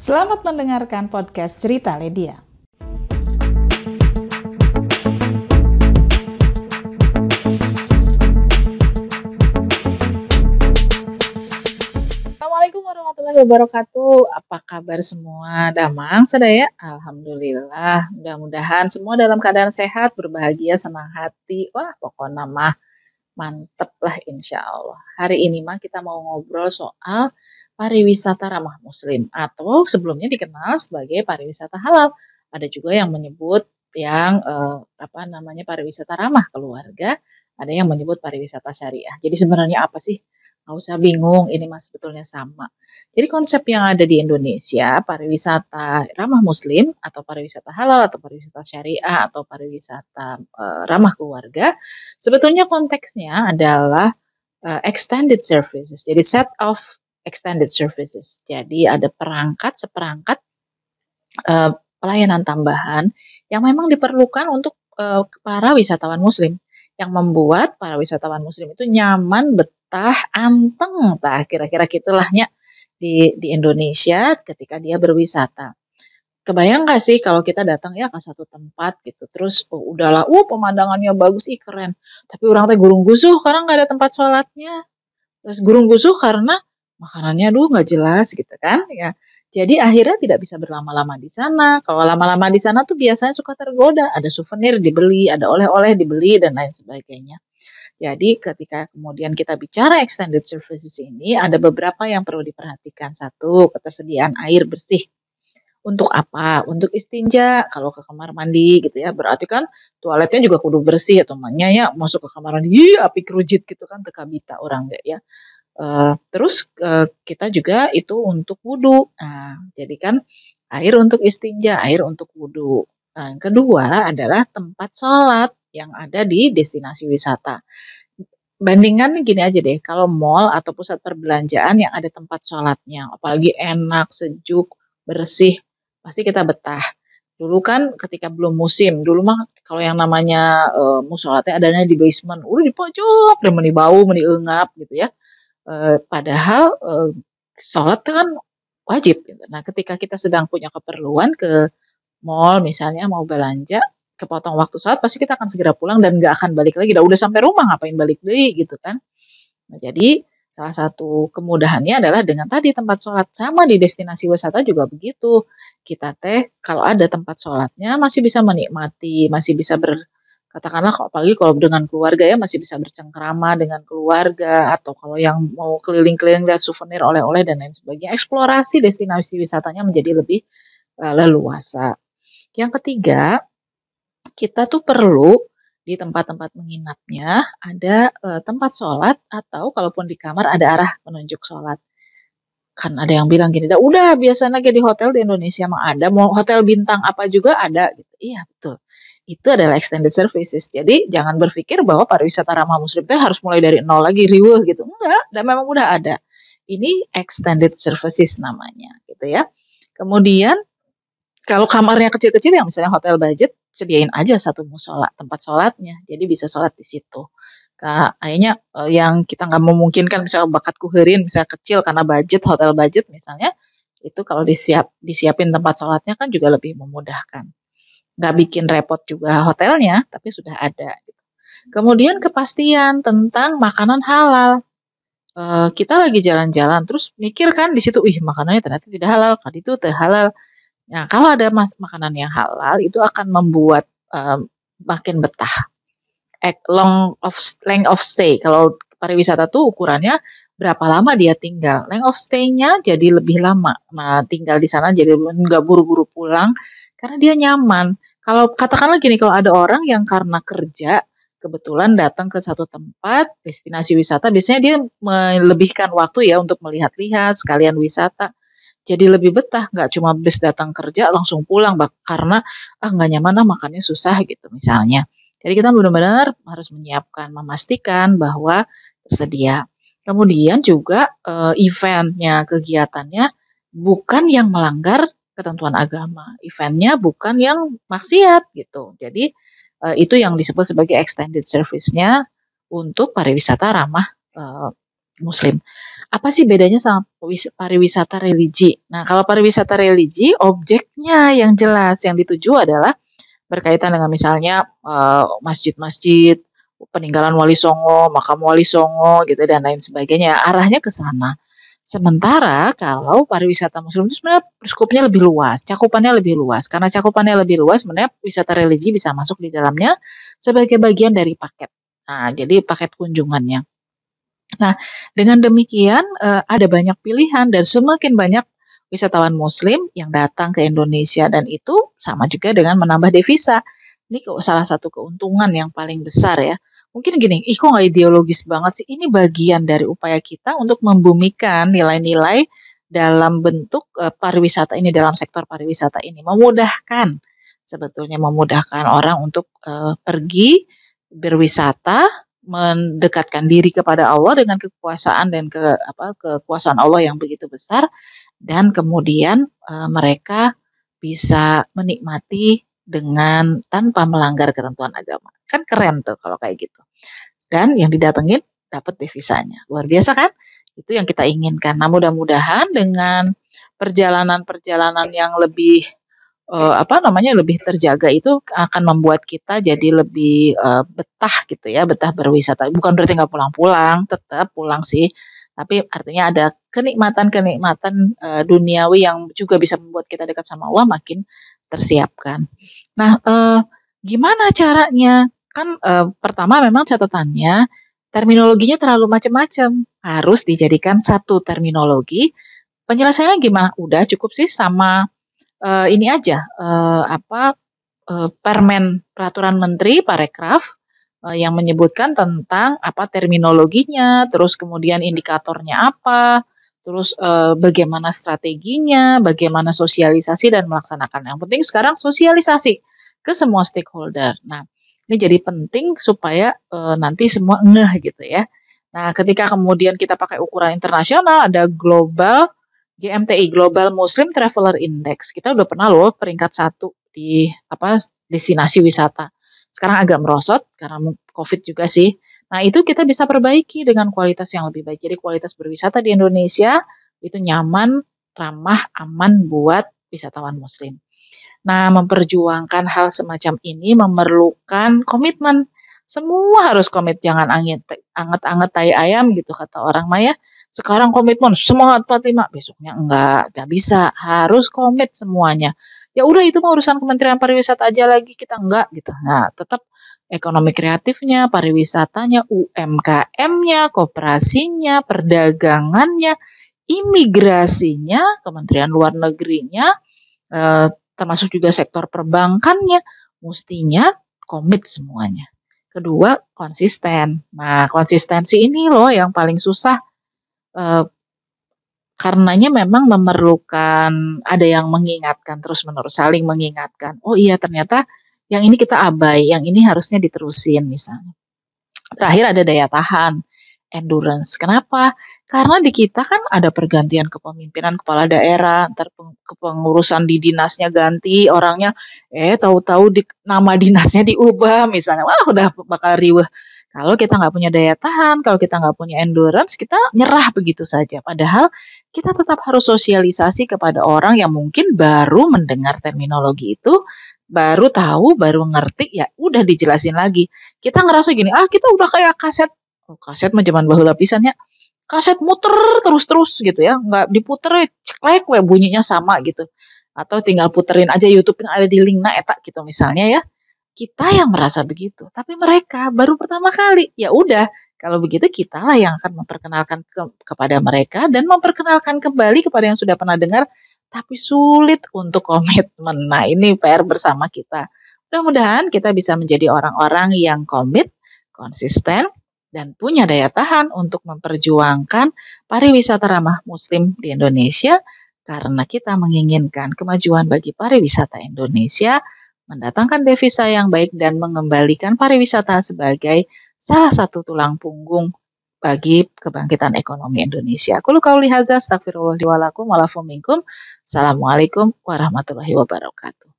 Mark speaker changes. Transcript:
Speaker 1: Selamat mendengarkan podcast Cerita Ledia. Assalamualaikum warahmatullahi wabarakatuh. Apa kabar semua? Damang sadaya? Alhamdulillah. Mudah-mudahan semua dalam keadaan sehat, berbahagia, senang hati. Wah, pokoknya mah mantep lah insya Allah. Hari ini mah kita mau ngobrol soal pariwisata ramah muslim atau sebelumnya dikenal sebagai pariwisata halal. Ada juga yang menyebut yang eh, apa namanya pariwisata ramah keluarga, ada yang menyebut pariwisata syariah. Jadi sebenarnya apa sih? Nggak usah bingung, ini mas sebetulnya sama. Jadi konsep yang ada di Indonesia, pariwisata ramah muslim atau pariwisata halal atau pariwisata syariah atau pariwisata uh, ramah keluarga, sebetulnya konteksnya adalah uh, extended services. Jadi set of extended services. Jadi ada perangkat seperangkat uh, pelayanan tambahan yang memang diperlukan untuk uh, para wisatawan muslim yang membuat para wisatawan muslim itu nyaman, betah, anteng, tah kira-kira gitulahnya di di Indonesia ketika dia berwisata. Kebayang gak sih kalau kita datang ya ke satu tempat gitu, terus oh, udahlah, uh pemandangannya bagus, ih keren. Tapi orang teh gurung gusuh karena nggak ada tempat sholatnya. Terus gurung gusuh karena makanannya aduh nggak jelas gitu kan ya. Jadi akhirnya tidak bisa berlama-lama di sana. Kalau lama-lama di sana tuh biasanya suka tergoda, ada souvenir dibeli, ada oleh-oleh dibeli dan lain sebagainya. Jadi ketika kemudian kita bicara extended services ini ada beberapa yang perlu diperhatikan. Satu, ketersediaan air bersih. Untuk apa? Untuk istinja kalau ke kamar mandi gitu ya. Berarti kan toiletnya juga kudu bersih ya, ya masuk ke kamar mandi, api kerujit gitu kan tekabita orang deh ya. Uh, terus uh, kita juga itu untuk wudhu. Nah, jadi kan air untuk istinja, air untuk wudhu. Nah, yang kedua adalah tempat sholat yang ada di destinasi wisata. Bandingan gini aja deh, kalau mall atau pusat perbelanjaan yang ada tempat sholatnya, apalagi enak, sejuk, bersih, pasti kita betah. Dulu kan ketika belum musim, dulu mah kalau yang namanya uh, musolatnya adanya di basement, udah di pojok, udah meni bau, meni engap gitu ya. Uh, padahal uh, sholat kan wajib. Gitu. Nah, ketika kita sedang punya keperluan ke mall misalnya mau belanja, kepotong waktu sholat, pasti kita akan segera pulang dan nggak akan balik lagi. Udah, udah sampai rumah ngapain balik deh gitu kan. Nah, jadi Salah satu kemudahannya adalah dengan tadi tempat sholat sama di destinasi wisata juga begitu. Kita teh kalau ada tempat sholatnya masih bisa menikmati, masih bisa ber katakanlah apalagi kalau dengan keluarga ya masih bisa bercengkrama dengan keluarga atau kalau yang mau keliling-keliling lihat souvenir oleh-oleh dan lain sebagainya eksplorasi destinasi wisatanya menjadi lebih uh, leluasa. Yang ketiga, kita tuh perlu di tempat-tempat menginapnya ada e, tempat sholat atau kalaupun di kamar ada arah penunjuk sholat. Kan ada yang bilang gini, udah biasanya di hotel di Indonesia mah ada, mau hotel bintang apa juga ada gitu. Iya betul. Itu adalah extended services. Jadi jangan berpikir bahwa pariwisata ramah muslim itu harus mulai dari nol lagi riweh gitu. Enggak, dan memang udah ada. Ini extended services namanya gitu ya. Kemudian kalau kamarnya kecil-kecil yang misalnya hotel budget sediain aja satu musola tempat sholatnya jadi bisa sholat di situ kayaknya uh, yang kita nggak memungkinkan misalnya bakat kuherin misalnya kecil karena budget hotel budget misalnya itu kalau disiap disiapin tempat sholatnya kan juga lebih memudahkan nggak bikin repot juga hotelnya tapi sudah ada gitu. kemudian kepastian tentang makanan halal uh, kita lagi jalan-jalan terus mikir kan di situ ih makanannya ternyata tidak halal kan itu teh halal Nah, kalau ada mas makanan yang halal itu akan membuat um, makin betah. Long of length of stay. Kalau pariwisata tuh ukurannya berapa lama dia tinggal. Length of stay-nya jadi lebih lama. Nah, tinggal di sana jadi nggak buru-buru pulang karena dia nyaman. Kalau katakanlah gini, kalau ada orang yang karena kerja kebetulan datang ke satu tempat destinasi wisata, biasanya dia melebihkan waktu ya untuk melihat-lihat sekalian wisata. Jadi lebih betah nggak cuma bis datang kerja langsung pulang bak karena ah nggak nyaman ah makannya susah gitu misalnya. Jadi kita benar-benar harus menyiapkan memastikan bahwa tersedia. Kemudian juga e, eventnya kegiatannya bukan yang melanggar ketentuan agama eventnya bukan yang maksiat gitu jadi e, itu yang disebut sebagai extended service-nya untuk pariwisata ramah e, muslim apa sih bedanya sama pariwisata religi? Nah, kalau pariwisata religi, objeknya yang jelas yang dituju adalah berkaitan dengan misalnya eh, masjid-masjid, peninggalan Wali Songo, makam Wali Songo gitu dan lain sebagainya. Arahnya ke sana. Sementara kalau pariwisata muslim itu sebenarnya skupnya lebih luas, cakupannya lebih luas. Karena cakupannya lebih luas, sebenarnya wisata religi bisa masuk di dalamnya sebagai bagian dari paket. Nah, jadi paket kunjungannya. Nah, dengan demikian uh, ada banyak pilihan dan semakin banyak wisatawan muslim yang datang ke Indonesia dan itu sama juga dengan menambah devisa. Ini salah satu keuntungan yang paling besar ya mungkin gini, ih kok nggak ideologis banget sih? Ini bagian dari upaya kita untuk membumikan nilai-nilai dalam bentuk uh, pariwisata ini, dalam sektor pariwisata ini, memudahkan sebetulnya memudahkan orang untuk uh, pergi berwisata, mendekatkan diri kepada Allah dengan kekuasaan dan ke apa kekuasaan Allah yang begitu besar, dan kemudian uh, mereka bisa menikmati dengan tanpa melanggar ketentuan agama. Kan keren tuh kalau kayak gitu. Dan yang didatengin dapat devisanya. Luar biasa kan? Itu yang kita inginkan. Nah, mudah-mudahan dengan perjalanan-perjalanan yang lebih uh, apa namanya lebih terjaga itu akan membuat kita jadi lebih uh, betah gitu ya, betah berwisata. Bukan berarti nggak pulang-pulang, tetap pulang sih. Tapi artinya ada kenikmatan-kenikmatan uh, duniawi yang juga bisa membuat kita dekat sama Allah makin tersiapkan. Nah, uh, gimana caranya? Kan uh, pertama memang catatannya terminologinya terlalu macam-macam. Harus dijadikan satu terminologi. Penjelasannya gimana? Udah cukup sih sama uh, ini aja uh, apa uh, Permen Peraturan Menteri Parekraf uh, yang menyebutkan tentang apa terminologinya, terus kemudian indikatornya apa, terus uh, bagaimana strateginya, bagaimana sosialisasi dan melaksanakan. Yang penting sekarang sosialisasi ke semua stakeholder. Nah, ini jadi penting supaya uh, nanti semua ngeh gitu ya. Nah, ketika kemudian kita pakai ukuran internasional ada global GMTI Global Muslim Traveler Index. Kita udah pernah loh peringkat satu di apa destinasi wisata. Sekarang agak merosot karena COVID juga sih. Nah, itu kita bisa perbaiki dengan kualitas yang lebih baik. Jadi kualitas berwisata di Indonesia itu nyaman, ramah, aman buat wisatawan muslim. Nah, memperjuangkan hal semacam ini memerlukan komitmen. Semua harus komit, jangan anget-anget tai ayam gitu kata orang Maya. Sekarang komitmen semangat Fatima, besoknya enggak, enggak bisa, harus komit semuanya. Ya udah itu mah urusan Kementerian Pariwisata aja lagi kita enggak gitu. Nah, tetap ekonomi kreatifnya, pariwisatanya, UMKM-nya, kooperasinya, perdagangannya, imigrasinya, Kementerian Luar Negerinya, eh, termasuk juga sektor perbankannya, mestinya komit semuanya. Kedua, konsisten. Nah, konsistensi ini loh yang paling susah eh, karenanya memang memerlukan ada yang mengingatkan terus-menerus saling mengingatkan. Oh iya, ternyata yang ini kita abai, yang ini harusnya diterusin misalnya. Terakhir ada daya tahan endurance. Kenapa? Karena di kita kan ada pergantian kepemimpinan kepala daerah, ntar kepengurusan di dinasnya ganti orangnya, eh tahu-tahu di, nama dinasnya diubah misalnya, wah udah bakal riweh. Kalau kita nggak punya daya tahan, kalau kita nggak punya endurance, kita nyerah begitu saja. Padahal kita tetap harus sosialisasi kepada orang yang mungkin baru mendengar terminologi itu, baru tahu, baru ngerti, ya udah dijelasin lagi. Kita ngerasa gini, ah kita udah kayak kaset. Oh, kaset mah zaman bahula pisan ya. Kaset muter terus-terus gitu ya nggak diputer ceklek we bunyinya sama gitu. Atau tinggal puterin aja YouTube yang ada di link nah etak gitu misalnya ya. Kita yang merasa begitu tapi mereka baru pertama kali. Ya udah kalau begitu kita lah yang akan memperkenalkan ke, kepada mereka dan memperkenalkan kembali kepada yang sudah pernah dengar tapi sulit untuk komitmen. Nah ini PR bersama kita. Mudah-mudahan kita bisa menjadi orang-orang yang komit konsisten dan punya daya tahan untuk memperjuangkan pariwisata ramah muslim di Indonesia karena kita menginginkan kemajuan bagi pariwisata Indonesia, mendatangkan devisa yang baik dan mengembalikan pariwisata sebagai salah satu tulang punggung bagi kebangkitan ekonomi Indonesia. Aku kauli hadza astagfirullahaladzim Assalamualaikum warahmatullahi wabarakatuh.